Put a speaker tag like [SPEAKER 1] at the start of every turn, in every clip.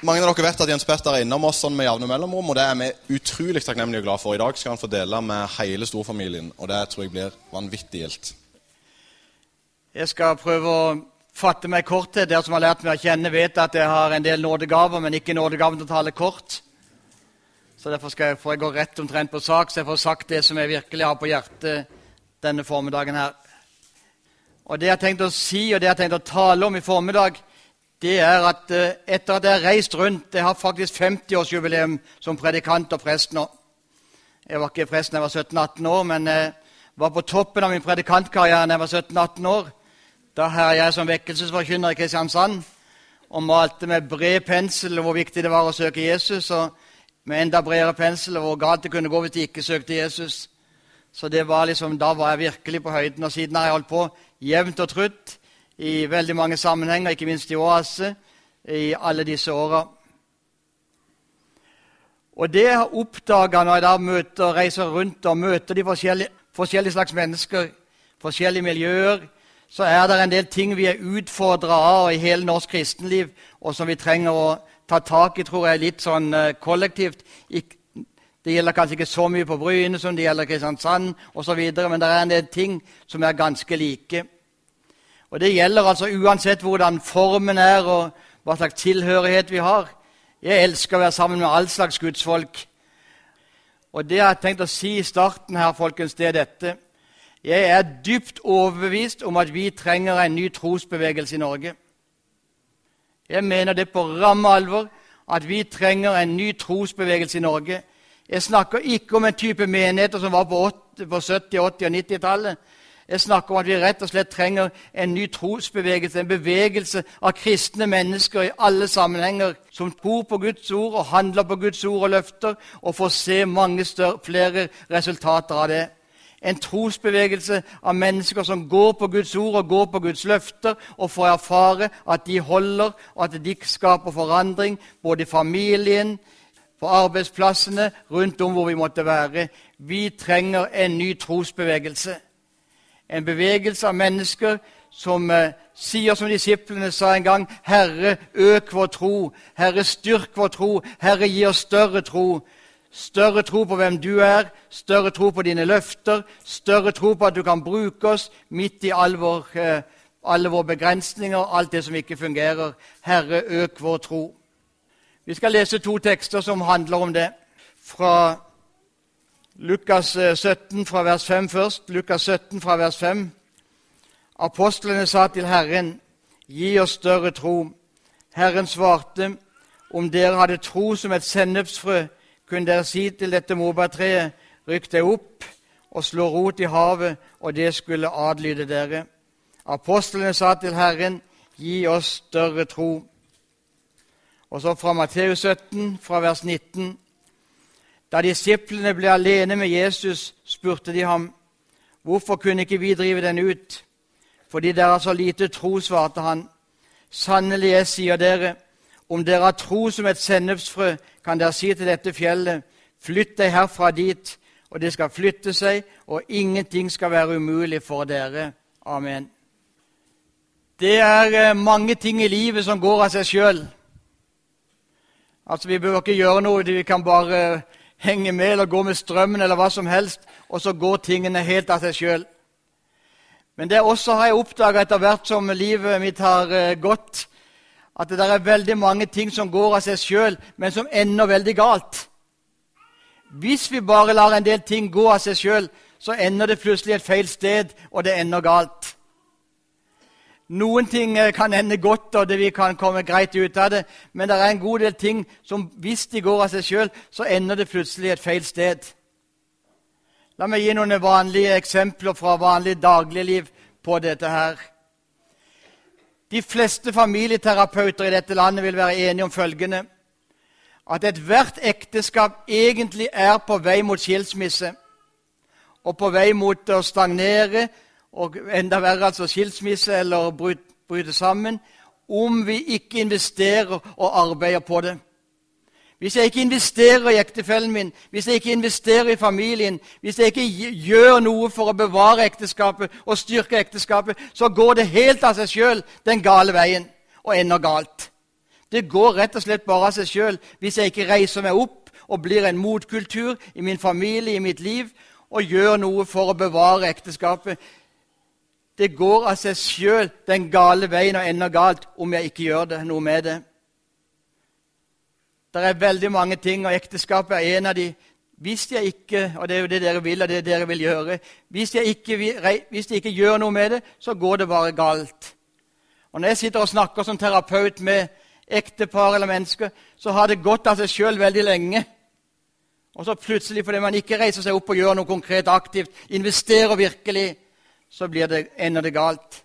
[SPEAKER 1] Mange av dere vet at Jens Petter er innom oss sånn med jevne mellomrom, og det er vi utrolig takknemlige og glad for. I dag skal han få dele med hele storfamilien, og det tror jeg blir vanvittig gildt.
[SPEAKER 2] Jeg skal prøve å fatte meg kort til. Dere som har lært meg å kjenne, vet at jeg har en del nådegaver, men ikke nådegaven til å tale kort. Så Derfor skal jeg, får jeg gå rett omtrent på sak, så jeg får sagt det som jeg virkelig har på hjertet denne formiddagen her. Og Det jeg har tenkt å si, og det jeg har tenkt å tale om i formiddag, det er at eh, etter at jeg har reist rundt Jeg har faktisk 50-årsjubileum som predikant og prest nå. Jeg var ikke prest da jeg var 17-18 år, men jeg eh, var på toppen av min predikantkarriere da jeg var 17-18 år. Da her jeg som vekkelsesforkynner i Kristiansand og malte med bred pensel hvor viktig det var å søke Jesus, og med enda bredere pensel hvor galt det kunne gå hvis de ikke søkte Jesus. Så det var liksom, Da var jeg virkelig på høyden, og siden har jeg holdt på jevnt og trutt i veldig mange sammenhenger, ikke minst i Oase, i alle disse åra. Og det jeg har oppdaga når jeg da møter, reiser rundt og møter de forskjellige, forskjellige, slags mennesker, forskjellige miljøer, så er det en del ting vi er utfordra av i hele norsk kristenliv, og som vi trenger å ta tak i, tror jeg, litt sånn uh, kollektivt. Det gjelder kanskje ikke så mye på Bryne som det gjelder Kristiansand osv., men det er en del ting som er ganske like. Og Det gjelder altså uansett hvordan formen er, og hva slags tilhørighet vi har. Jeg elsker å være sammen med all slags gudsfolk. Og det jeg har tenkt å si i starten her, folkens, det er dette. Jeg er dypt overbevist om at vi trenger en ny trosbevegelse i Norge. Jeg mener det på ramme alvor at vi trenger en ny trosbevegelse i Norge. Jeg snakker ikke om en type menigheter som var på 70-, 80- og 90-tallet. Jeg snakker om at vi rett og slett trenger en ny trosbevegelse, en bevegelse av kristne mennesker i alle sammenhenger, som tror på Guds ord og handler på Guds ord og løfter, og får se mange større, flere resultater av det. En trosbevegelse av mennesker som går på Guds ord og går på Guds løfter, og får erfare at de holder, og at de skaper forandring både i familien, på arbeidsplassene, rundt om hvor vi måtte være. Vi trenger en ny trosbevegelse en bevegelse av mennesker som eh, sier som disiplene sa en gang, 'Herre, øk vår tro. Herre, styrk vår tro. Herre, gi oss større tro.' Større tro på hvem du er, større tro på dine løfter, større tro på at du kan bruke oss midt i all vår, eh, alle våre begrensninger, alt det som ikke fungerer. Herre, øk vår tro. Vi skal lese to tekster som handler om det. Fra Lukas 17 eh, fra vers 5 først. Lukas 17 fra vers 5. Apostlene sa til Herren, gi oss større tro. Herren svarte, om dere hadde tro som et sennepsfrø, kunne dere si til dette morbærtreet, rykk deg opp og slå rot i havet, og det skulle adlyde dere. Apostlene sa til Herren, gi oss større tro. Og så fra Matteus 17, fra vers 19. Da disiplene ble alene med Jesus, spurte de ham, 'Hvorfor kunne ikke vi drive den ut?' 'Fordi dere har så lite tro', svarte han. 'Sannelig, jeg sier dere, om dere har tro som et sennepsfrø, kan dere si til dette fjellet:" 'Flytt deg herfra dit', og det skal flytte seg, og ingenting skal være umulig for dere. Amen. Det er eh, mange ting i livet som går av seg sjøl. Altså, vi behøver ikke gjøre noe, vi kan bare henge med eller gå med strømmen eller hva som helst, og så går tingene helt av seg sjøl. Men det også har jeg oppdaga etter hvert som livet mitt har uh, gått, at det er veldig mange ting som går av seg sjøl, men som ender veldig galt. Hvis vi bare lar en del ting gå av seg sjøl, så ender det plutselig et feil sted, og det ender galt. Noen ting eh, kan ende godt, og vi kan komme greit ut av det, men det er en god del ting som hvis de går av seg sjøl, så ender det plutselig et feil sted. La meg gi noen vanlige eksempler fra vanlig dagligliv på dette her. De fleste familieterapeuter i dette landet vil være enige om følgende at ethvert ekteskap egentlig er på vei mot skilsmisse og på vei mot å stagnere og enda verre altså skilsmisse eller bryte sammen, om vi ikke investerer og arbeider på det. Hvis jeg ikke investerer i ektefellen min, hvis jeg ikke investerer i familien, hvis jeg ikke gjør noe for å bevare ekteskapet og styrke ekteskapet, så går det helt av seg sjøl den gale veien og ender galt. Det går rett og slett bare av seg sjøl hvis jeg ikke reiser meg opp og blir en motkultur i min familie, i mitt liv, og gjør noe for å bevare ekteskapet. Det går av seg sjøl den gale veien og ender galt om jeg ikke gjør det, noe med det. Det er veldig mange ting, og ekteskapet er en av de. Hvis jeg ikke og det er jo det dere vil, og det dere vil gjøre, hvis jeg ikke, hvis jeg ikke gjør noe med det, så går det bare galt. Og Når jeg sitter og snakker som terapeut med ektepar eller mennesker, så har det gått av seg sjøl veldig lenge. Og så plutselig, fordi man ikke reiser seg opp og gjør noe konkret aktivt, investerer virkelig, så blir det, ender det galt.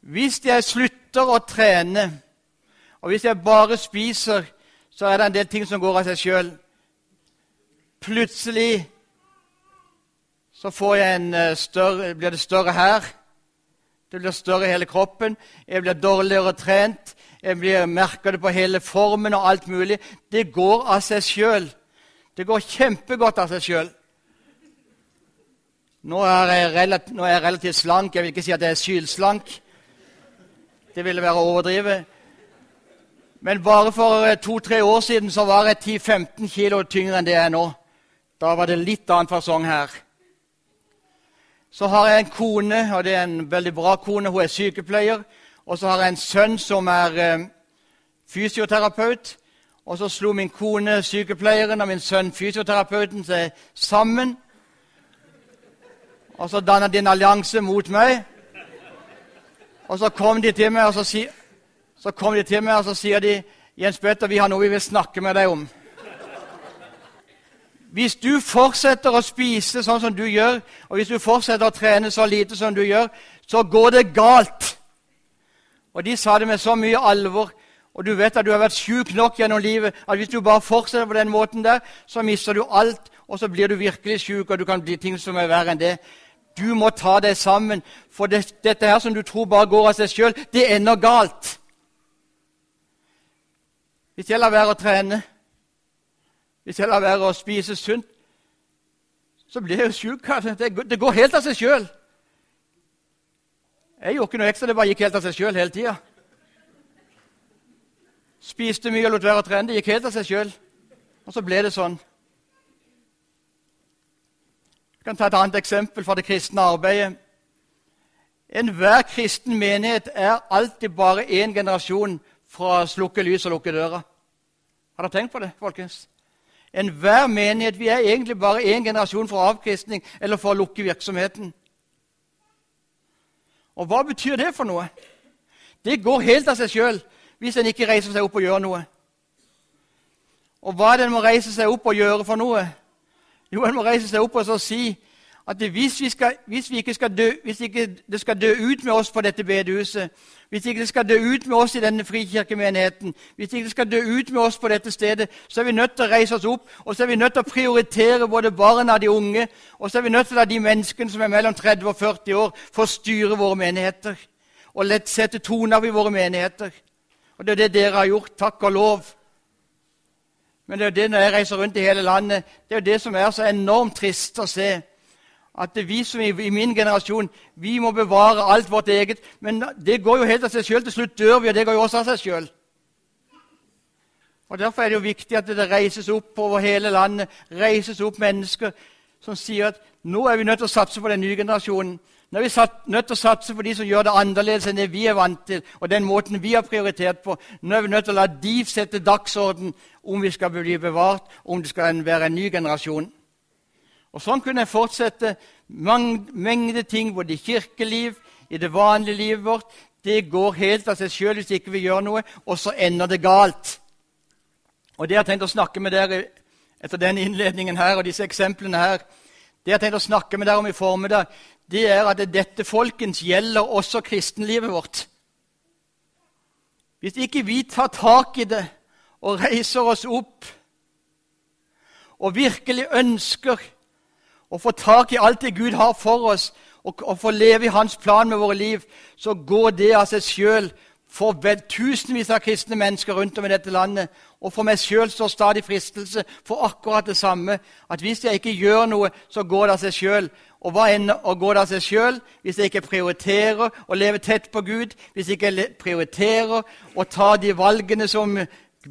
[SPEAKER 2] Hvis jeg slutter å trene, og hvis jeg bare spiser, så er det en del ting som går av seg sjøl. Plutselig så eh, større, blir det større her. Det blir større i hele kroppen. Jeg blir dårligere trent. Jeg blir, merker det på hele formen og alt mulig. Det går av seg sjøl. Det går kjempegodt av seg sjøl. Nå, nå, er jeg relativt slank. Jeg vil ikke si at jeg er sylslank. Det ville være å overdrive. Men bare for eh, to-tre år siden så var jeg 10-15 kilo tyngre enn det jeg er nå. Da var det litt annen fasong her. Så har jeg en kone, og det er en veldig bra kone. Hun er sykepleier. Og så har jeg en sønn som er eh, fysioterapeut. Og så slo min kone sykepleieren og min sønn fysioterapeuten seg sammen. Og så dannet de en allianse mot meg. Og så kom de til meg og så, si, så, kom de til meg, og så sier de, 'Jens Petter, vi har noe vi vil snakke med deg om.' Hvis du fortsetter å spise sånn som du gjør, og hvis du fortsetter å trene så lite som du gjør, så går det galt. Og De sa det med så mye alvor. Og du vet at du har vært sjuk nok gjennom livet at hvis du bare fortsetter på den måten der, så mister du alt, og så blir du virkelig sjuk, og du kan bli ting som er verre enn det. Du må ta deg sammen, for det, dette her som du tror bare går av seg sjøl, det ender galt. Hvis jeg lar være å trene, hvis jeg lar være å spise sunt, så blir jeg jo sjuk. Det går helt av seg sjøl. Jeg gjorde ikke noe ekstra, det bare gikk helt av seg sjøl hele tida. Spiste mye og lot være å trene. Det gikk helt av seg sjøl. Og så ble det sånn. Jeg kan ta et annet eksempel fra det kristne arbeidet. Enhver kristen menighet er alltid bare én generasjon fra å slukke lys og lukke døra. Har dere tenkt på det, folkens? Enhver menighet Vi er egentlig bare én generasjon for avkristning eller for å lukke virksomheten. Og hva betyr det for noe? Det går helt av seg sjøl hvis en ikke reiser seg opp og gjør noe. Og hva er det en må reise seg opp og gjøre for noe? Jo, en må reise seg opp og si at hvis, vi skal, hvis, vi ikke skal dø, hvis ikke det skal dø ut med oss på dette bedehuset, hvis ikke det skal dø ut med oss i denne frikirkemenigheten, hvis ikke det skal dø ut med oss på dette stedet, så er vi nødt til å reise oss opp og så er vi nødt til å prioritere både barna og de unge. Og så er vi nødt til å la de menneskene som er mellom 30 og 40 år, få styre våre menigheter. Og lett sette toner i våre menigheter. Og det er det dere har gjort. Takk og lov. Men det er jo det når jeg reiser rundt i hele landet, det er jo det som er så enormt trist å se at vi som i min generasjon vi må bevare alt vårt eget. Men det går jo helt av seg sjøl. Til slutt dør vi, og det går jo også av seg sjøl. Derfor er det jo viktig at det reises opp over hele landet reises opp mennesker som sier at nå er vi nødt til å satse på den nye generasjonen. Nå er vi nødt til å satse på de som gjør det annerledes enn det vi er vant til, og den måten vi har prioritert på. Nå er vi nødt til å la de sette dagsorden om vi skal bli bevart, om det skal være en ny generasjon. Og Sånn kunne jeg fortsette. Mengde ting både i kirkeliv, i det vanlige livet vårt. Det går helt av seg sjøl hvis ikke vi gjør noe, og så ender det galt. Og Det jeg har tenkt å snakke med dere etter denne innledningen her, og disse eksemplene her, det jeg har tenkt å snakke med dere om i formiddag, det er at dette folkens gjelder også kristenlivet vårt. Hvis ikke vi tar tak i det og reiser oss opp og virkelig ønsker å få tak i alt det Gud har for oss, og, og få leve i Hans plan med våre liv, så går det av seg sjøl for tusenvis av kristne mennesker rundt om i dette landet. Og for meg sjøl står stadig fristelse for akkurat det samme. At hvis jeg ikke gjør noe, så går det av seg sjøl. Og hva enn å gå av seg sjøl hvis jeg ikke prioriterer å leve tett på Gud, hvis jeg ikke prioriterer å ta de valgene som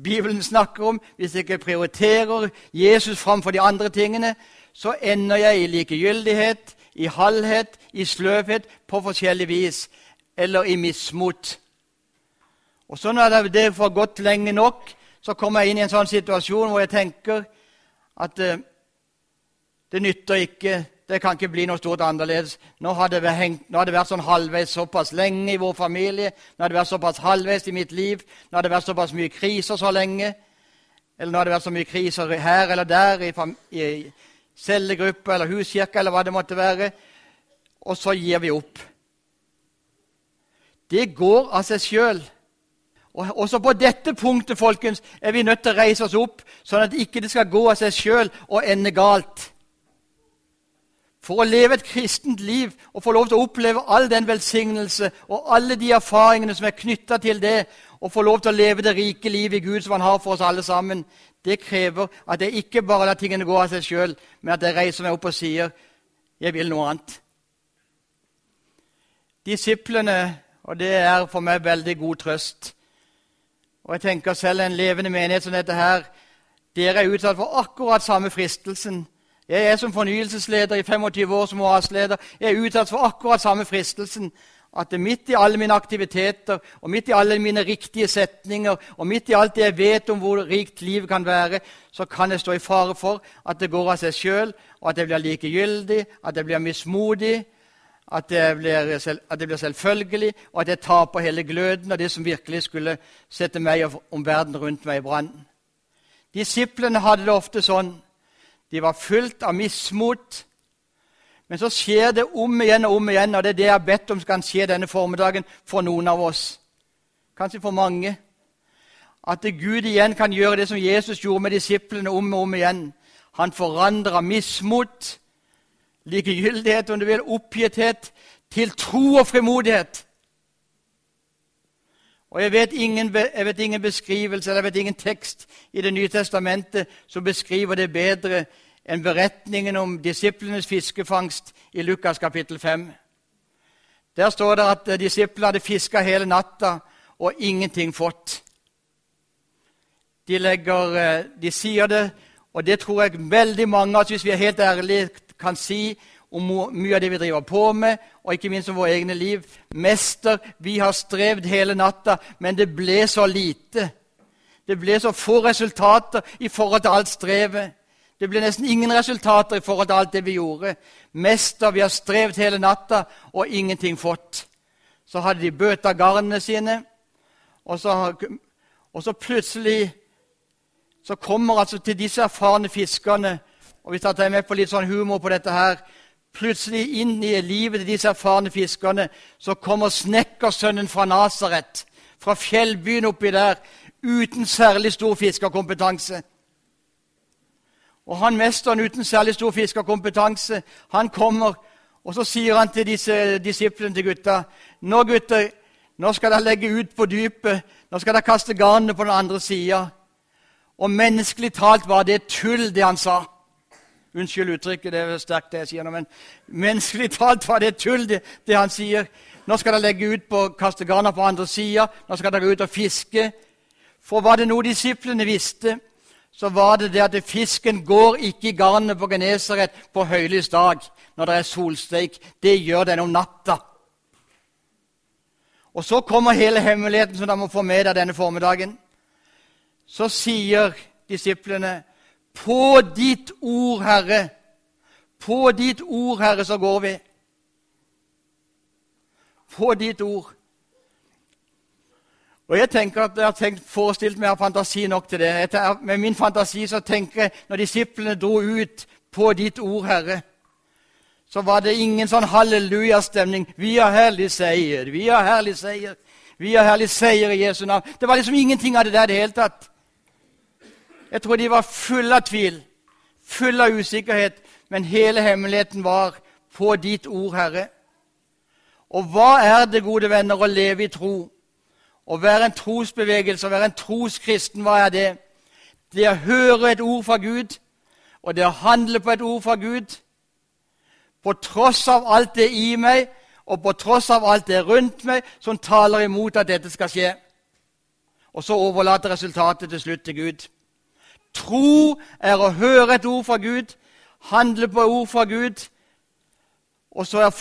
[SPEAKER 2] Bibelen snakker om, hvis jeg ikke prioriterer Jesus framfor de andre tingene, så ender jeg i likegyldighet, i halvhet, i sløvhet på forskjellig vis, eller i mismot. Og så når det har gått lenge nok, så kommer jeg inn i en sånn situasjon hvor jeg tenker at uh, det nytter ikke det kan ikke bli noe stort annerledes. Nå har, det det vært sånn halvveis såpass lenge i vår familie. Nå har det vært såpass halvveis i mitt liv. Nå har det vært såpass mye kriser så lenge. Eller nå har det vært så mye kriser her eller der, i, i cellegruppe eller huskirke eller hva det måtte være. Og så gir vi opp. Det går av seg sjøl. Og også på dette punktet folkens, er vi nødt til å reise oss opp, sånn at det ikke skal gå av seg sjøl og ende galt. For å leve et kristent liv og få lov til å oppleve all den velsignelse og alle de erfaringene som er knytta til det, og få lov til å leve det rike livet i Gud som han har for oss alle sammen, det krever at jeg ikke bare lar tingene gå av seg sjøl, men at jeg reiser meg opp og sier jeg vil noe annet. Disiplene, og det er for meg veldig god trøst. Og jeg tenker selv en levende menighet som dette her, dere er utsatt for akkurat samme fristelsen jeg er som fornyelsesleder i 25 år som OAS-leder. Jeg er utsatt for akkurat samme fristelsen. At det midt i alle mine aktiviteter og midt i alle mine riktige setninger og midt i alt det jeg vet om hvor rikt livet kan være, så kan jeg stå i fare for at det går av seg sjøl, og at jeg blir likegyldig, at jeg blir mismodig, at det blir, selv, blir selvfølgelig, og at jeg taper hele gløden av det som virkelig skulle sette meg om verden rundt meg i brann. Disiplene hadde det ofte sånn de var fullt av mismot. Men så skjer det om igjen og om igjen, og det er det jeg har bedt om skal skje denne formiddagen for noen av oss. Kanskje for mange. At Gud igjen kan gjøre det som Jesus gjorde med disiplene om og om igjen. Han forandrer mismot, likegyldighet, om du vil, oppgitthet, til tro og frimodighet. Og jeg vet, ingen, jeg vet ingen beskrivelse eller jeg vet ingen tekst i Det nye testamentet som beskriver det bedre enn beretningen om disiplenes fiskefangst i Lukas kapittel 5. Der står det at disiplene hadde fiska hele natta og ingenting fått. De, legger, eh, de sier det, og det tror jeg veldig mange av oss, hvis vi er helt ærlige, kan si om mye av det vi driver på med, og ikke minst om våre egne liv. Mester, vi har strevd hele natta, men det ble så lite. Det ble så få resultater i forhold til alt strevet. Det ble nesten ingen resultater i forhold til alt det vi gjorde. Mester, vi har strevd hele natta og ingenting fått. Så hadde de bøta garnene sine, og så, og så plutselig så kommer altså til disse erfarne fiskerne og Hvis jeg tar med på litt sånn humor på dette her, plutselig inn i livet til disse erfarne fiskerne, så kommer snekkersønnen fra Nasaret, fra fjellbyen oppi der, uten særlig stor fiskerkompetanse. Og han mesteren uten særlig stor fiskerkompetanse, han kommer, og så sier han til disse disiplene til gutta Nå, gutter, nå skal dere legge ut på dypet. Nå skal dere kaste garnene på den andre sida. Og menneskelig talt var det tull, det han sa. Unnskyld uttrykket, det er sterkt det jeg sier nå, men menneskelig talt var det tull, det, det han sier. Nå skal dere legge ut på kaste garna på andre sida. Nå skal dere ut og fiske. For var det noe disiplene visste, så var det det at fisken går ikke i garnet på Genesaret på høylys dag når det er solsteik. Det gjør den om natta. Og så kommer hele hemmeligheten som dere må få med deg denne formiddagen. Så sier disiplene på ditt ord, Herre. På ditt ord, Herre, så går vi. På ditt ord. Og jeg tenker at jeg har tenkt, forestilt meg fantasi nok til det. Tar, med min fantasi så tenker jeg når disiplene dro ut på ditt ord, Herre, så var det ingen sånn hallelujastemning. Vi har herlig seier, vi har herlig seier, vi har herlig seier i Jesu navn. Det var liksom ingenting av det der i det hele tatt. Jeg tror de var fulle av tvil, fulle av usikkerhet, men hele hemmeligheten var på ditt ord, Herre. Og hva er det, gode venner, å leve i tro? Å være en trosbevegelse, å være en troskristen, hva er det? Det å høre et ord fra Gud, og det å handle på et ord fra Gud. På tross av alt det i meg, og på tross av alt det rundt meg, som taler imot at dette skal skje. Og så overlater resultatet til slutt til Gud. Tro er å høre et ord fra Gud, handle på ord fra Gud. Og så er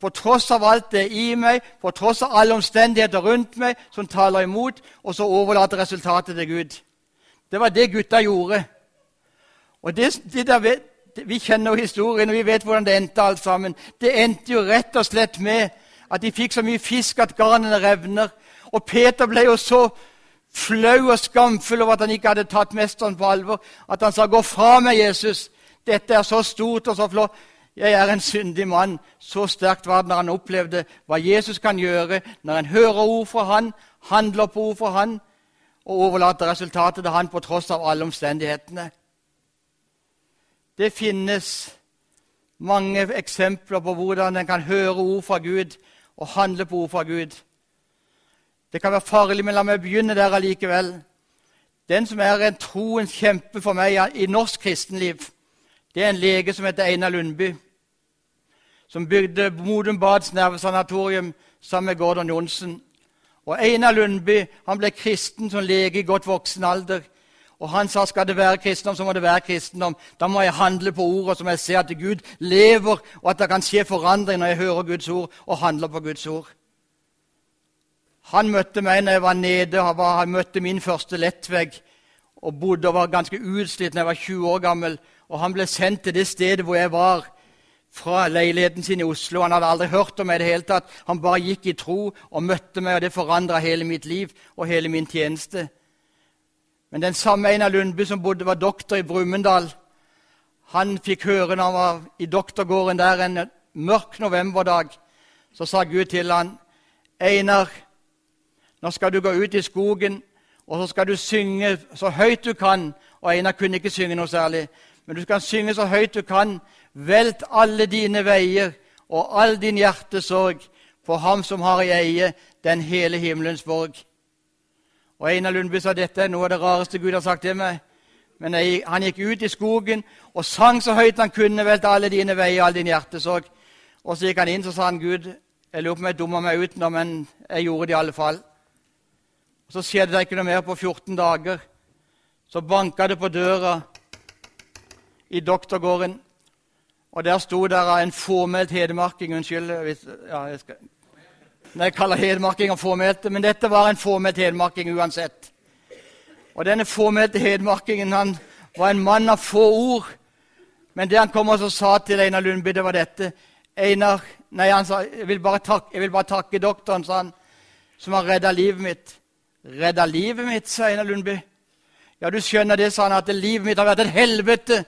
[SPEAKER 2] på tross av alt det i meg, på tross av alle omstendigheter rundt meg som taler imot, og så overlater resultatet til Gud. Det var det gutta gjorde. Og det, det der, Vi kjenner jo historien, og vi vet hvordan det endte. alt sammen. Det endte jo rett og slett med at de fikk så mye fisk at garnene revner. Og Peter ble jo så flau og skamfull over at han ikke hadde tatt mesteren på alvor, at han sa, 'Gå fra meg, Jesus. Dette er så stort og så flott.' Jeg er en syndig mann. Så sterkt var det når han opplevde hva Jesus kan gjøre når en hører ord fra han, handler på ord fra han, og overlater resultatet til han på tross av alle omstendighetene. Det finnes mange eksempler på hvordan en kan høre ord fra Gud og handle på ord fra Gud. Det kan være farlig, men la meg begynne der allikevel. Den som er en troens kjempe for meg i norsk kristenliv, det er en lege som heter Einar Lundby, som bygde Modum Bads nervesanatorium sammen med Gordon Johnsen. Og Einar Lundby han ble kristen som lege i godt voksen alder. Og han sa skal det være kristendom, så må det være kristendom. Da må jeg handle på ordet som jeg ser at Gud lever, og at det kan skje forandring når jeg hører Guds ord og handler på Guds ord. Han møtte meg når jeg var nede. Han, møtte min første lettvegg og bodde og var ganske utslitt når jeg var 20 år gammel. Og Han ble sendt til det stedet hvor jeg var, fra leiligheten sin i Oslo. Han hadde aldri hørt om meg i det hele tatt. Han bare gikk i tro og møtte meg, og det forandra hele mitt liv og hele min tjeneste. Men den samme Einar Lundby som bodde, var doktor i Brumunddal, han fikk høre når han var i doktorgården der en mørk novemberdag, så sa Gud til han, 'Einar, nå skal du gå ut i skogen, og så skal du synge så høyt du kan.' Og Einar kunne ikke synge noe særlig. Men du skal synge så høyt du kan. Velt alle dine veier og all din hjertesorg for Ham som har i eie den hele himmelens borg. Og Einar Lundby sa dette er noe av det rareste Gud har sagt til meg. Men jeg, han gikk ut i skogen og sang så høyt han kunne, velte alle dine veier og all din hjertesorg. Og så gikk han inn så sa han, Gud, jeg lurer på om jeg dumma meg ut nå, men jeg gjorde det i alle fall. Og Så skjedde det ikke noe mer på 14 dager. Så banka det på døra i doktorgården, og der sto der en fåmælt hedmarking Unnskyld. Hvis, ja, jeg skal, når jeg kaller hedmarkinger fåmælte, men dette var en fåmælt hedmarking uansett. Og denne fåmælte hedmarkingen han var en mann av få ord. Men det han kom og sa til Einar Lundby, det var dette. Einar, nei, han sa, jeg vil bare takke, jeg vil bare takke doktoren, sa han, som har redda livet mitt. Redda livet mitt, sa Einar Lundby. Ja, du skjønner det, sa han, at livet mitt har vært et helvete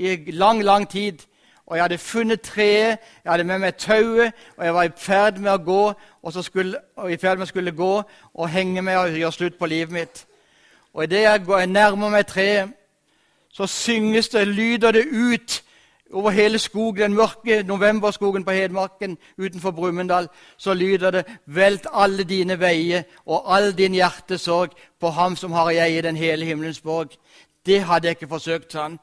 [SPEAKER 2] i lang, lang tid. Og jeg hadde funnet treet, jeg hadde med meg tauet, og jeg var i ferd med å gå, og, så skulle, og i ferd med å skulle gå og henge med og gjøre slutt på livet mitt. Og idet jeg, går, jeg nærmer meg treet, så synges det, lyder det ut over hele skogen, den mørke novemberskogen på Hedmarken utenfor Brumunddal, så lyder det 'Velt alle dine veier og all din hjertesorg på Ham som har i eie den hele himmelens borg'. Det hadde jeg ikke forsøkt, sa han.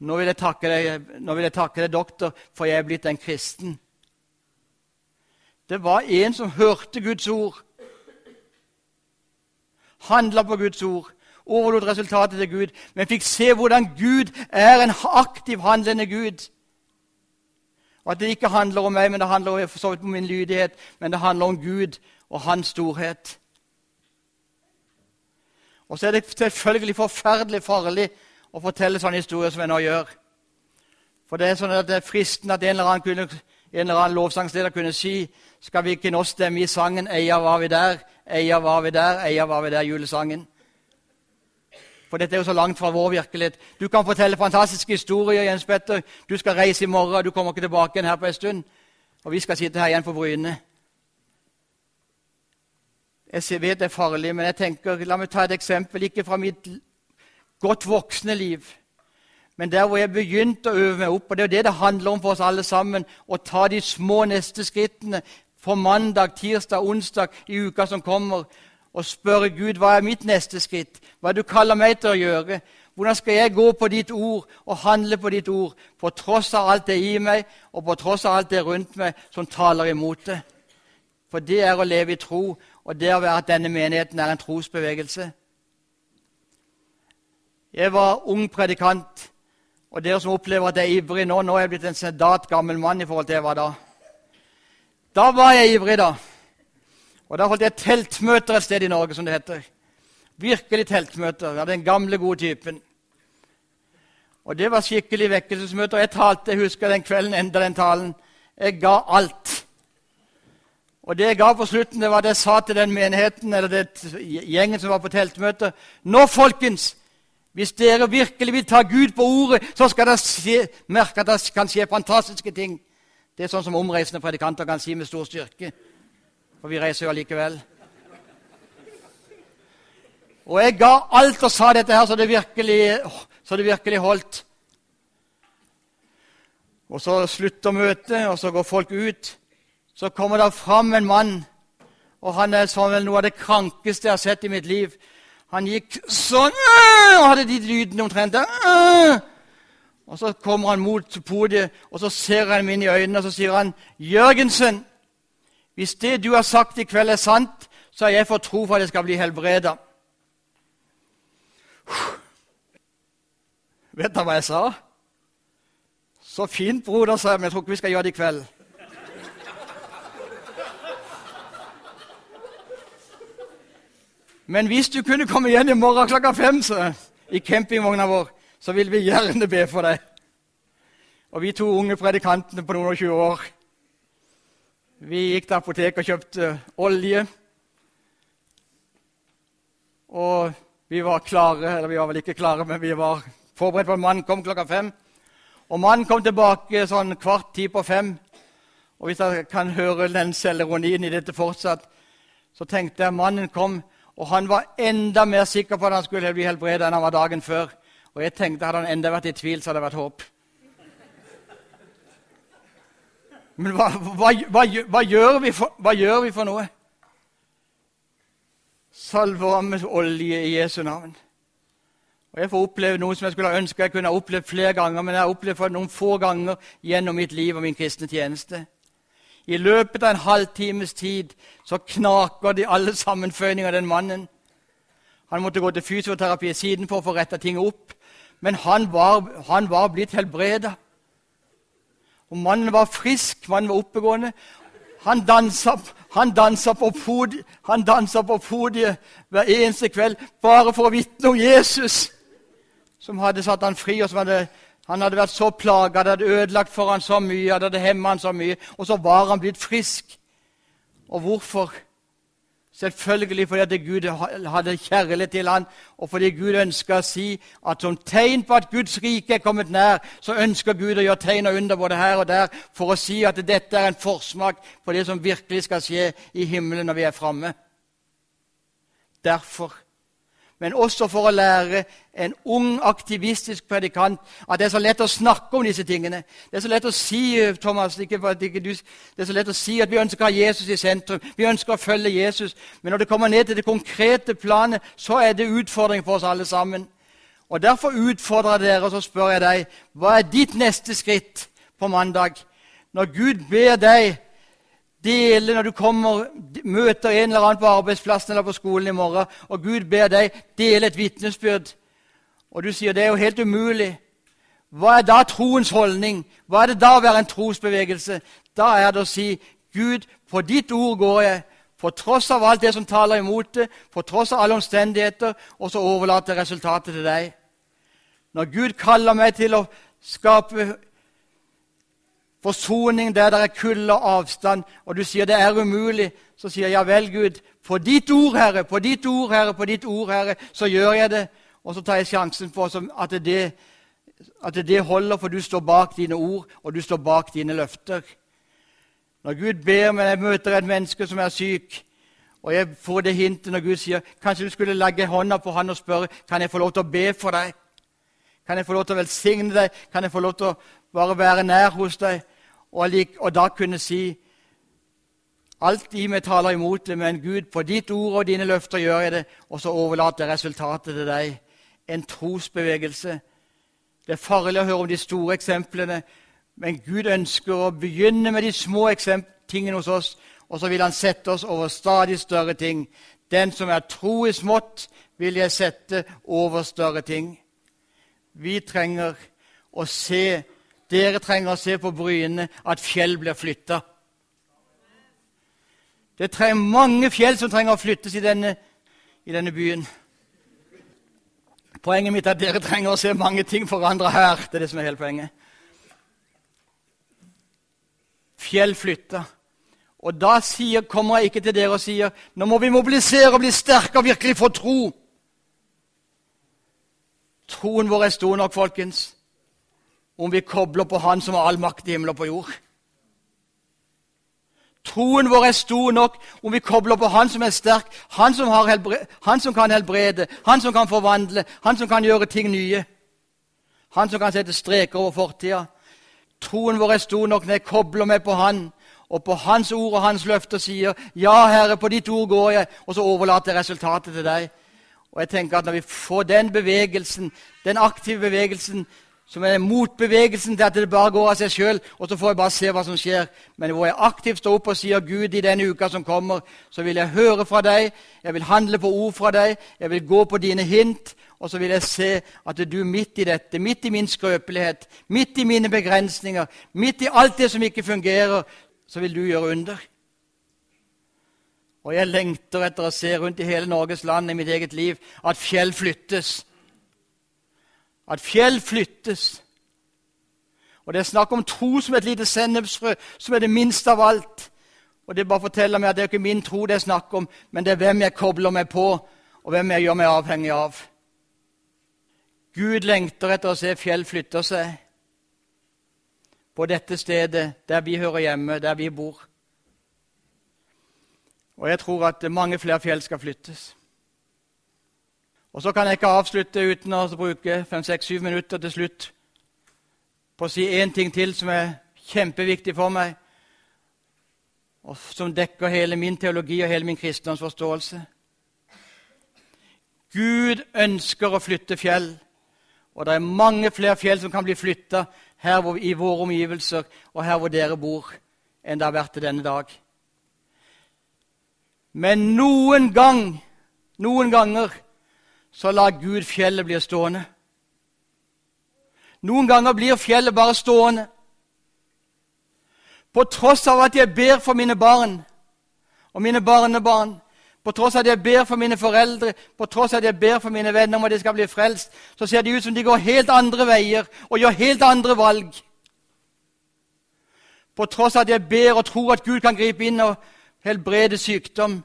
[SPEAKER 2] Nå vil, deg, nå vil jeg takke deg, doktor, for jeg er blitt en kristen. Det var en som hørte Guds ord, handla på Guds ord, overlot resultatet til Gud, men fikk se hvordan Gud er en aktiv, handlende Gud. Og At det ikke handler om meg, men det handler om min lydighet, men det handler om Gud og hans storhet. Og så er det selvfølgelig forferdelig farlig å fortelle sånne historier som jeg nå gjør. For det er sånn at det er fristende at en eller annen, kunne, en eller annen lovsangsleder kunne si Skal vi ikke nå stemme i sangen 'Eia var vi der', 'Eia var vi der', 'Eia var vi der', julesangen? For dette er jo så langt fra vår virkelighet. Du kan fortelle fantastiske historier. Jens Petter. Du skal reise i morgen, du kommer ikke tilbake igjen her på en stund. Og vi skal sitte her igjen på Bryne. Jeg vet det er farlig, men jeg tenker, la meg ta et eksempel. Ikke fra mitt godt voksne liv. Men der hvor jeg begynte å øve meg opp, og det er det det handler om for oss alle sammen, å ta de små neste skrittene for mandag, tirsdag, onsdag i uka som kommer, og spørre Gud hva er mitt neste skritt, hva du kaller meg til å gjøre. Hvordan skal jeg gå på ditt ord og handle på ditt ord, på tross av alt det i meg og på tross av alt det rundt meg som taler imot det? For det er å leve i tro, og det å være at denne menigheten er en trosbevegelse. Jeg var ung predikant, og dere som opplever at jeg er ivrig nå Nå er jeg blitt en sedat gammel mann i forhold til jeg var da. Da var jeg ivrig, da. Og da holdt jeg teltmøter et sted i Norge, som det heter. Virkelig teltmøter av den gamle, gode typen. Og det var skikkelig vekkelsesmøter. Jeg talte, jeg husker den kvelden enda den talen. Jeg ga alt. Og det jeg ga på slutten, det var det jeg sa til den menigheten eller det gjengen som var på teltmøte. Nå, folkens, hvis dere virkelig vil ta Gud på ordet, så skal dere se, merke at det kan skje fantastiske ting. Det er sånn som omreisende predikanter kan si med stor styrke. For vi reiser jo allikevel. Og jeg ga alt og sa dette her så det virkelig, så det virkelig holdt. Og så slutter møtet, og så går folk ut. Så kommer det fram en mann, og han er sånn vel noe av det krankeste jeg har sett i mitt liv. Han gikk sånn og hadde de lydene omtrent der. Og Så kommer han mot podiet, og så ser han meg inn i øynene og så sier han, 'Jørgensen, hvis det du har sagt i kveld, er sant, så har jeg fått tro for at jeg skal bli helbreda.' Vet du hva jeg sa? Så fint, broder, sa jeg, men jeg tror ikke vi skal gjøre det i kveld. Men hvis du kunne komme igjen i morgen klokka fem så, i campingvogna vår, så vil vi gjerne be for deg. Og vi to unge predikantene på noen og tjue år vi gikk til apoteket og kjøpte olje. Og vi var klare, eller vi var vel ikke klare, men vi var forberedt på at mannen kom klokka fem. Og mannen kom tilbake sånn kvart ti på fem. Og hvis jeg kan høre den selvironien i dette fortsatt, så tenkte jeg mannen kom, og han var enda mer sikker på at han skulle bli helbredet enn han var dagen før. Og jeg tenkte hadde han enda vært i tvil, så hadde det vært håp. Men hva, hva, hva, hva gjør, vi for, gjør vi for noe? Salver med olje i Jesu navn. Og Jeg får oppleve noe som jeg skulle ønske jeg kunne ha opplevd flere ganger, men jeg har opplevd det noen få ganger gjennom mitt liv og min kristne tjeneste. I løpet av en halvtimes tid så knaker de alle sammenføyninger av den mannen. Han måtte gå til fysioterapi siden for å få retta ting opp. Men han var, han var blitt helbreda. Og mannen var frisk, mannen var oppegående. Han dansa, han dansa på podiet, han hver eneste kveld bare for å vitne om Jesus, som hadde satt han fri. og som hadde, Han hadde vært så plaga, det hadde ødelagt for han så mye, det hadde hemma han så mye. Og så var han blitt frisk. Og hvorfor? Selvfølgelig fordi Gud hadde kjærlighet til ham, og fordi Gud ønska å si at som tegn på at Guds rike er kommet nær, så ønsker Gud å gjøre tegn og under både her og der for å si at dette er en forsmak på det som virkelig skal skje i himmelen når vi er framme. Derfor men også for å lære en ung, aktivistisk predikant at det er så lett å snakke om disse tingene. Det er så lett å si Thomas, ikke, ikke du, det er så lett å si at vi ønsker å ha Jesus i sentrum. Vi ønsker å følge Jesus. Men når det kommer ned til det konkrete planet, så er det utfordring for oss alle sammen. Og Derfor utfordrer jeg dere, og så spør jeg deg hva er ditt neste skritt på mandag? Når Gud ber deg Dele når du kommer, møter en eller annen på arbeidsplassen eller på skolen i morgen, og Gud ber deg dele et vitnesbyrd, og du sier det er jo helt umulig. Hva er da troens holdning? Hva er det da å være en trosbevegelse? Da er det å si Gud, på ditt ord går jeg, på tross av alt det som taler imot det, på tross av alle omstendigheter, og så overlater jeg resultatet til deg. Når Gud kaller meg til å skape forsoning der det er kulde og avstand, og du sier det er umulig, så sier jeg ja vel, Gud, på ditt ord, Herre, på ditt ord, Herre, på ditt ord, Herre, så gjør jeg det. Og så tar jeg sjansen på at det, at det holder, for du står bak dine ord, og du står bak dine løfter. Når Gud ber meg, jeg møter et menneske som er syk, og jeg får det hintet når Gud sier kanskje du skulle legge hånda på han og spørre kan jeg få lov til å be for deg. Kan jeg få lov til å velsigne deg? Kan jeg få lov til å bare være nær hos deg? og, og da kunne si Alt i meg taler imot det, men Gud, på ditt ord og dine løfter gjør jeg det, og så overlater jeg resultatet til deg. En trosbevegelse. Det er farlig å høre om de store eksemplene, men Gud ønsker å begynne med de små tingene hos oss, og så vil Han sette oss over stadig større ting. Den som er tro i smått, vil jeg sette over større ting. Vi trenger å se, dere trenger å se på bryene at fjell blir flytta. Det er mange fjell som trenger å flyttes i denne, i denne byen. Poenget mitt er at dere trenger å se mange ting forandre her. Det er det som er hele poenget. Fjell flytta. Og da sier, kommer jeg ikke til dere og sier nå må vi mobilisere og bli sterke og virkelig få tro. Troen vår er stor nok, folkens, om vi kobler på Han som har all makt i himmel og på jord. Troen vår er stor nok om vi kobler på Han som er sterk, han som, han som, kan helbrede, Han som kan forvandle, Han som kan gjøre ting nye. Han som kan sette streker over fortida. Troen vår er stor nok når jeg kobler meg på Han, og på Hans ord og Hans løfter sier 'Ja, Herre, på ditt ord går jeg', og så overlater jeg resultatet til deg. Og jeg tenker at Når vi får den bevegelsen, den aktive bevegelsen, som er motbevegelsen til at det bare går av seg sjøl, og så får jeg bare se hva som skjer. Men hvor jeg aktivt står opp og sier, 'Gud, i denne uka som kommer, så vil jeg høre fra deg, jeg vil handle på ord fra deg, jeg vil gå på dine hint', og så vil jeg se at du midt i dette, midt i min skrøpelighet, midt i mine begrensninger, midt i alt det som ikke fungerer, så vil du gjøre under. Og jeg lengter etter å se rundt i hele Norges land i mitt eget liv at fjell flyttes. At fjell flyttes. Og Det er snakk om tro som et lite sennepsfrø, som er det minste av alt. Og Det bare forteller meg at det er ikke min tro det er snakk om, men det er hvem jeg kobler meg på, og hvem jeg gjør meg avhengig av. Gud lengter etter å se fjell flytte seg på dette stedet der vi hører hjemme, der vi bor. Og jeg tror at mange flere fjell skal flyttes. Og Så kan jeg ikke avslutte uten å bruke fem-seks-syv minutter til slutt på å si én ting til som er kjempeviktig for meg, og som dekker hele min teologi og hele min kristendomsforståelse. Gud ønsker å flytte fjell, og det er mange flere fjell som kan bli flytta her i våre omgivelser og her hvor dere bor, enn det har vært til denne dag. Men noen gang, noen ganger, så lar Gud fjellet bli stående. Noen ganger blir fjellet bare stående. På tross av at jeg ber for mine barn og mine barnebarn, på tross av at jeg ber for mine foreldre, på tross av at jeg ber for mine venner om at de skal bli frelst, så ser det ut som de går helt andre veier og gjør helt andre valg. På tross av at jeg ber og tror at Gud kan gripe inn og helbrede sykdom.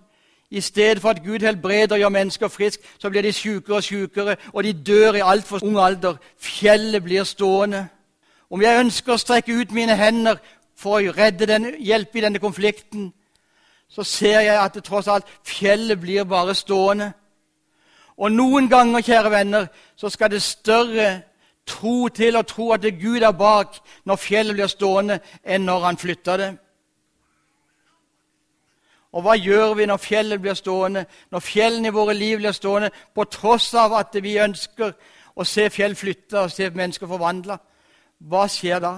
[SPEAKER 2] I stedet for at Gud helbreder og gjør mennesker friske, så blir de sykere og sykere, og de dør i altfor ung alder. Fjellet blir stående. Om jeg ønsker å strekke ut mine hender for å redde den, hjelpe i denne konflikten, så ser jeg at det tross alt fjellet blir bare stående. Og noen ganger, kjære venner, så skal det større tro til å tro at det Gud er bak når fjellet blir stående, enn når han flytter det. Og hva gjør vi når fjellet blir stående, når fjellene i våre liv blir stående, på tross av at vi ønsker å se fjell flytte og se mennesker forvandla? Hva skjer da?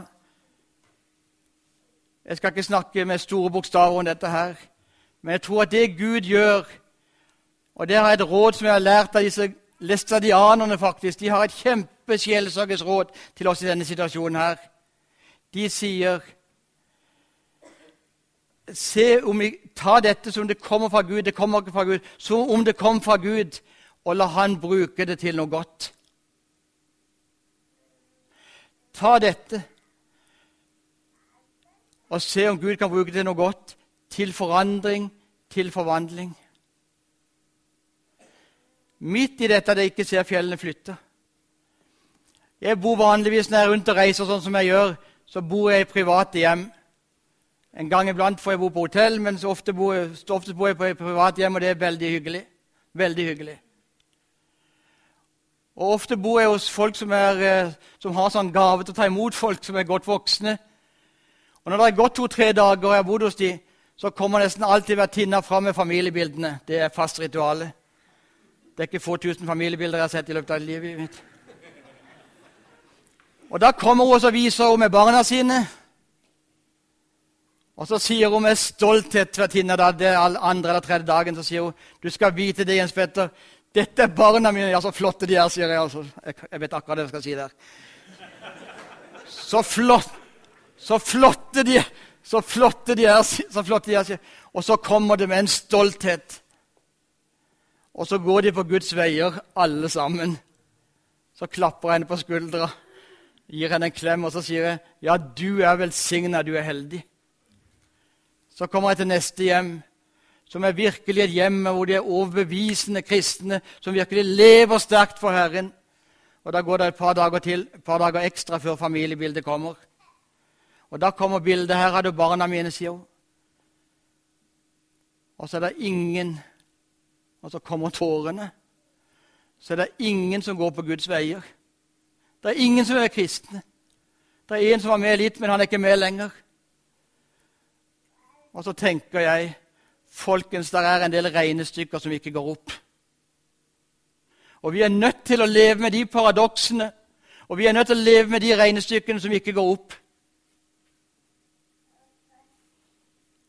[SPEAKER 2] Jeg skal ikke snakke med store bokstaver om dette her, men jeg tror at det Gud gjør Og det har et råd som jeg har lært av disse læstadianerne, faktisk. De har et kjempesjelsørgesråd til oss i denne situasjonen her. De sier se om vi tar dette som det kommer fra Gud, det kommer ikke fra Gud, som om det kom fra Gud, og la Han bruke det til noe godt. Ta dette og se om Gud kan bruke det til noe godt, til forandring, til forvandling. Midt i dette at jeg ikke ser fjellene flytte. Jeg bor vanligvis når jeg er rundt og reiser sånn som jeg gjør, så bor jeg i private hjem. En gang iblant får jeg bo på hotell, men ofte bor jeg, ofte bor jeg på et privat hjem, og det er veldig hyggelig. Veldig hyggelig. Og Ofte bor jeg hos folk som, er, eh, som har sånn gave til å ta imot folk som er godt voksne. Og Når det har gått to-tre dager og jeg har bodd hos dem, så kommer nesten alltid vertinna fram med familiebildene. Det er fast rituale. Det er ikke få tusen familiebilder jeg har sett i løpet av livet mitt. Og Da kommer hun og viser hun med barna sine. Og så sier hun med stolthet vertinna da, det andre eller tredje dagen så sier hun, du skal vite det, Jens Petter, dette er barna mine. Ja, så flotte de er, sier jeg. Altså. Jeg vet akkurat det jeg skal si der. Så flott, så flotte de er, så flotte de er, så flotte de er. Og så kommer det med en stolthet. Og så går de på Guds veier, alle sammen. Så klapper jeg henne på skuldra, gir henne en klem, og så sier jeg, 'Ja, du er velsigna, du er heldig'. Så kommer jeg til neste hjem, som er virkelig et hjem hvor de er overbevisende kristne, som virkelig lever sterkt for Herren. Og Da går det et par dager til, et par dager ekstra før familiebildet kommer. Og Da kommer bildet. Her har du barna mine, sier hun. Og så er det ingen Og så kommer tårene. Så er det ingen som går på Guds veier. Det er ingen som er kristne. Det er en som var med litt, men han er ikke med lenger. Og så tenker jeg folkens, der er en del regnestykker som ikke går opp. Og vi er nødt til å leve med de paradoksene, og vi er nødt til å leve med de regnestykkene som ikke går opp.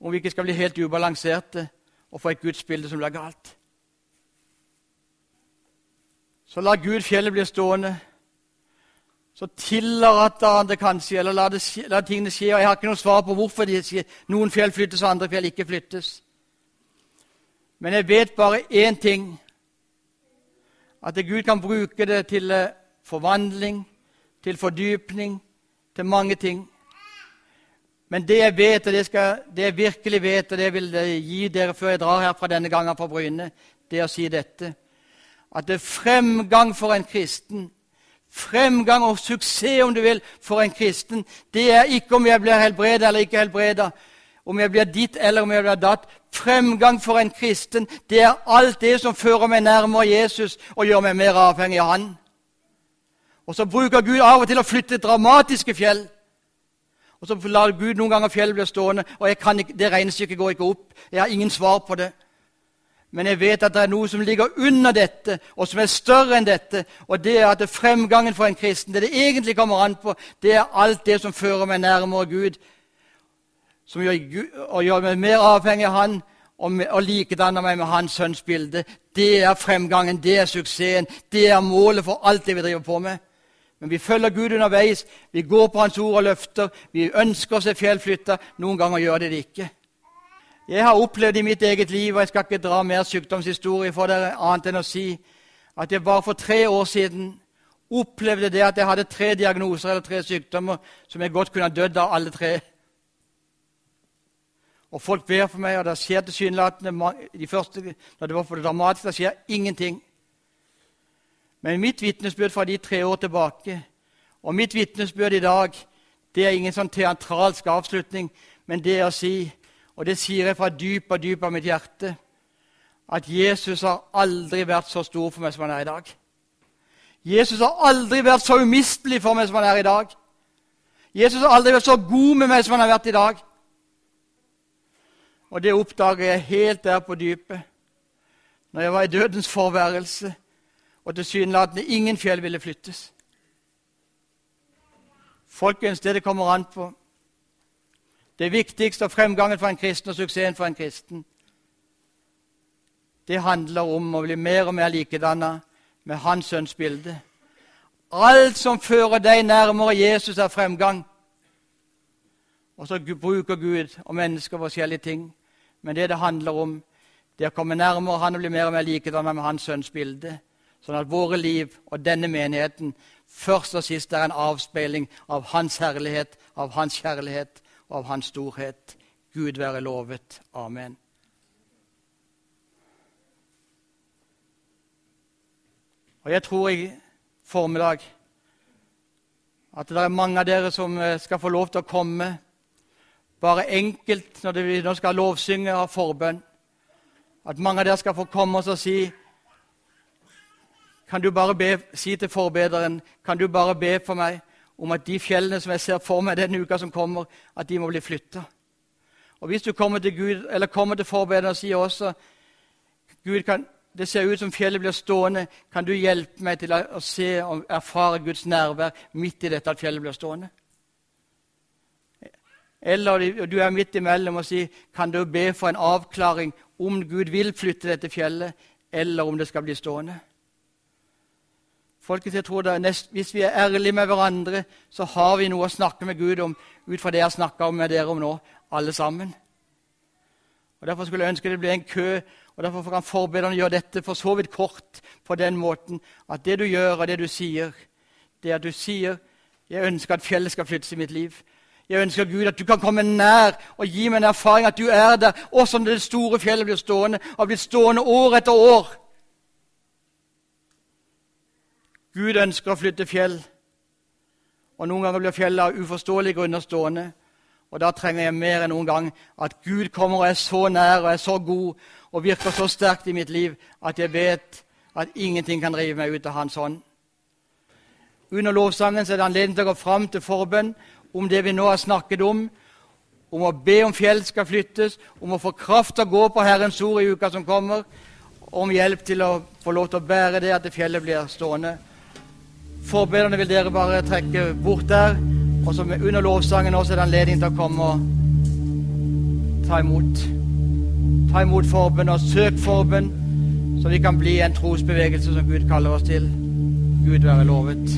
[SPEAKER 2] Om vi ikke skal bli helt ubalanserte og få et gudsbilde som blir galt. Så la Gud fjellet bli stående. Så tillater han det kanskje, eller lar, det, la tingene skje. og Jeg har ikke noe svar på hvorfor noen fjell flyttes og andre fjell ikke flyttes. Men jeg vet bare én ting at Gud kan bruke det til eh, forvandling, til fordypning, til mange ting. Men det jeg vet, og det, skal, det jeg virkelig vet, og det vil jeg gi dere før jeg drar her fra denne gangen fra Bryne, det å si dette at det er fremgang for en kristen, fremgang og suksess, om du vil, for en kristen, det er ikke om jeg blir helbredet eller ikke helbredet, om jeg blir ditt eller om jeg blir datt. Fremgang for en kristen, det er alt det som fører meg nærmere Jesus og gjør meg mer avhengig av Han. Og så bruker Gud av og til å flytte dramatiske fjell. Og så lar Gud noen ganger fjellet bli stående, og ikke, det regnestykket går ikke opp. Jeg har ingen svar på det. Men jeg vet at det er noe som ligger under dette, og som er større enn dette. Og det er at det fremgangen for en kristen, det det egentlig kommer an på, det er alt det som fører meg nærmere Gud som gjør, gjør meg mer avhengig av Han og, og likedanner meg med Hans sønns bilde. Det er fremgangen, det er suksessen, det er målet for alt det vi driver på med. Men vi følger Gud underveis, vi går på Hans ord og løfter, vi ønsker å se fjell flytta. Noen ganger gjør det det ikke. Jeg har opplevd i mitt eget liv, og jeg skal ikke dra mer sykdomshistorie for dere, annet enn å si at jeg bare for tre år siden opplevde det at jeg hadde tre diagnoser eller tre sykdommer som jeg godt kunne ha dødd av alle tre. Og folk ber for meg, og det skjer tilsynelatende de første, Når det var for det dramatiske, det skjer ingenting. Men mitt vitnesbyrd fra de tre år tilbake og mitt vitnesbyrd i dag det er ingen sånn teatralsk avslutning, men det er å si, og det sier jeg fra dyp og dyp av mitt hjerte, at Jesus har aldri vært så stor for meg som han er i dag. Jesus har aldri vært så umistelig for meg som han er i dag. Jesus har aldri vært så god med meg som han har vært i dag. Og det oppdager jeg helt der på dypet, når jeg var i dødens forværelse, og tilsynelatende ingen fjell ville flyttes. Folkens, det det kommer an på Det viktigste og fremgangen for en kristen og suksessen for en kristen, det handler om å bli mer og mer likedanna med Hans sønns bilde. Alt som fører deg nærmere Jesus, er fremgang. Og så bruker Gud og mennesker forskjellige ting. Men det det handler om, det er å komme nærmere Han og bli mer og mer likedannet med Hans sønns bilde. Sånn at våre liv og denne menigheten først og sist er en avspeiling av Hans herlighet, av Hans kjærlighet av Hans storhet. Gud være lovet. Amen. Og jeg tror i formiddag at det er mange av dere som eh, skal få lov til å komme bare enkelt når vi nå skal lovsynge og ha forbønn. At mange av dere skal få komme oss og si Kan du bare be, si til forbederen Kan du bare be for meg om at de fjellene som jeg ser for meg denne uka som kommer, at de må bli flytta? Og hvis du kommer til Gud, eller kommer til forbederen og sier også Gud kan, det ser ut som fjellet blir stående. Kan du hjelpe meg til å se og erfare Guds nærvær midt i dette at fjellet blir stående? Eller du er midt imellom og sier kan du be for en avklaring om Gud vil flytte dette fjellet, eller om det skal bli stående. Folkens, jeg tror det, nest, Hvis vi er ærlige med hverandre, så har vi noe å snakke med Gud om ut fra det jeg snakka med dere om nå, alle sammen. Og Derfor skulle jeg ønske det ble en kø, og derfor kan forbederne gjøre dette for så vidt kort på den måten at det du gjør, og det du sier, det at du sier 'Jeg ønsker at fjellet skal flyttes i mitt liv'. Jeg ønsker Gud at du kan komme nær og gi meg en erfaring at du er der, også når det store fjellet blir stående, og blir stående år etter år. Gud ønsker å flytte fjell, og noen ganger blir fjellet av uforståelige grunner stående. Og Da trenger jeg mer enn noen gang at Gud kommer og er så nær og er så god og virker så sterkt i mitt liv at jeg vet at ingenting kan rive meg ut av Hans hånd. Under lovsangen er det anledning til å gå fram til forbønn om det vi nå har snakket om, om å be om fjell skal flyttes, om å få kraft til å gå på Herrens ord i uka som kommer, om hjelp til å få lov til å bære det at det fjellet blir stående. Forbederne vil dere bare trekke bort der, og så under lovsangen også er det anledning til å komme og ta imot. Ta imot forbønn og søk forbønn, så vi kan bli en trosbevegelse som Gud kaller oss til. Gud være lovet.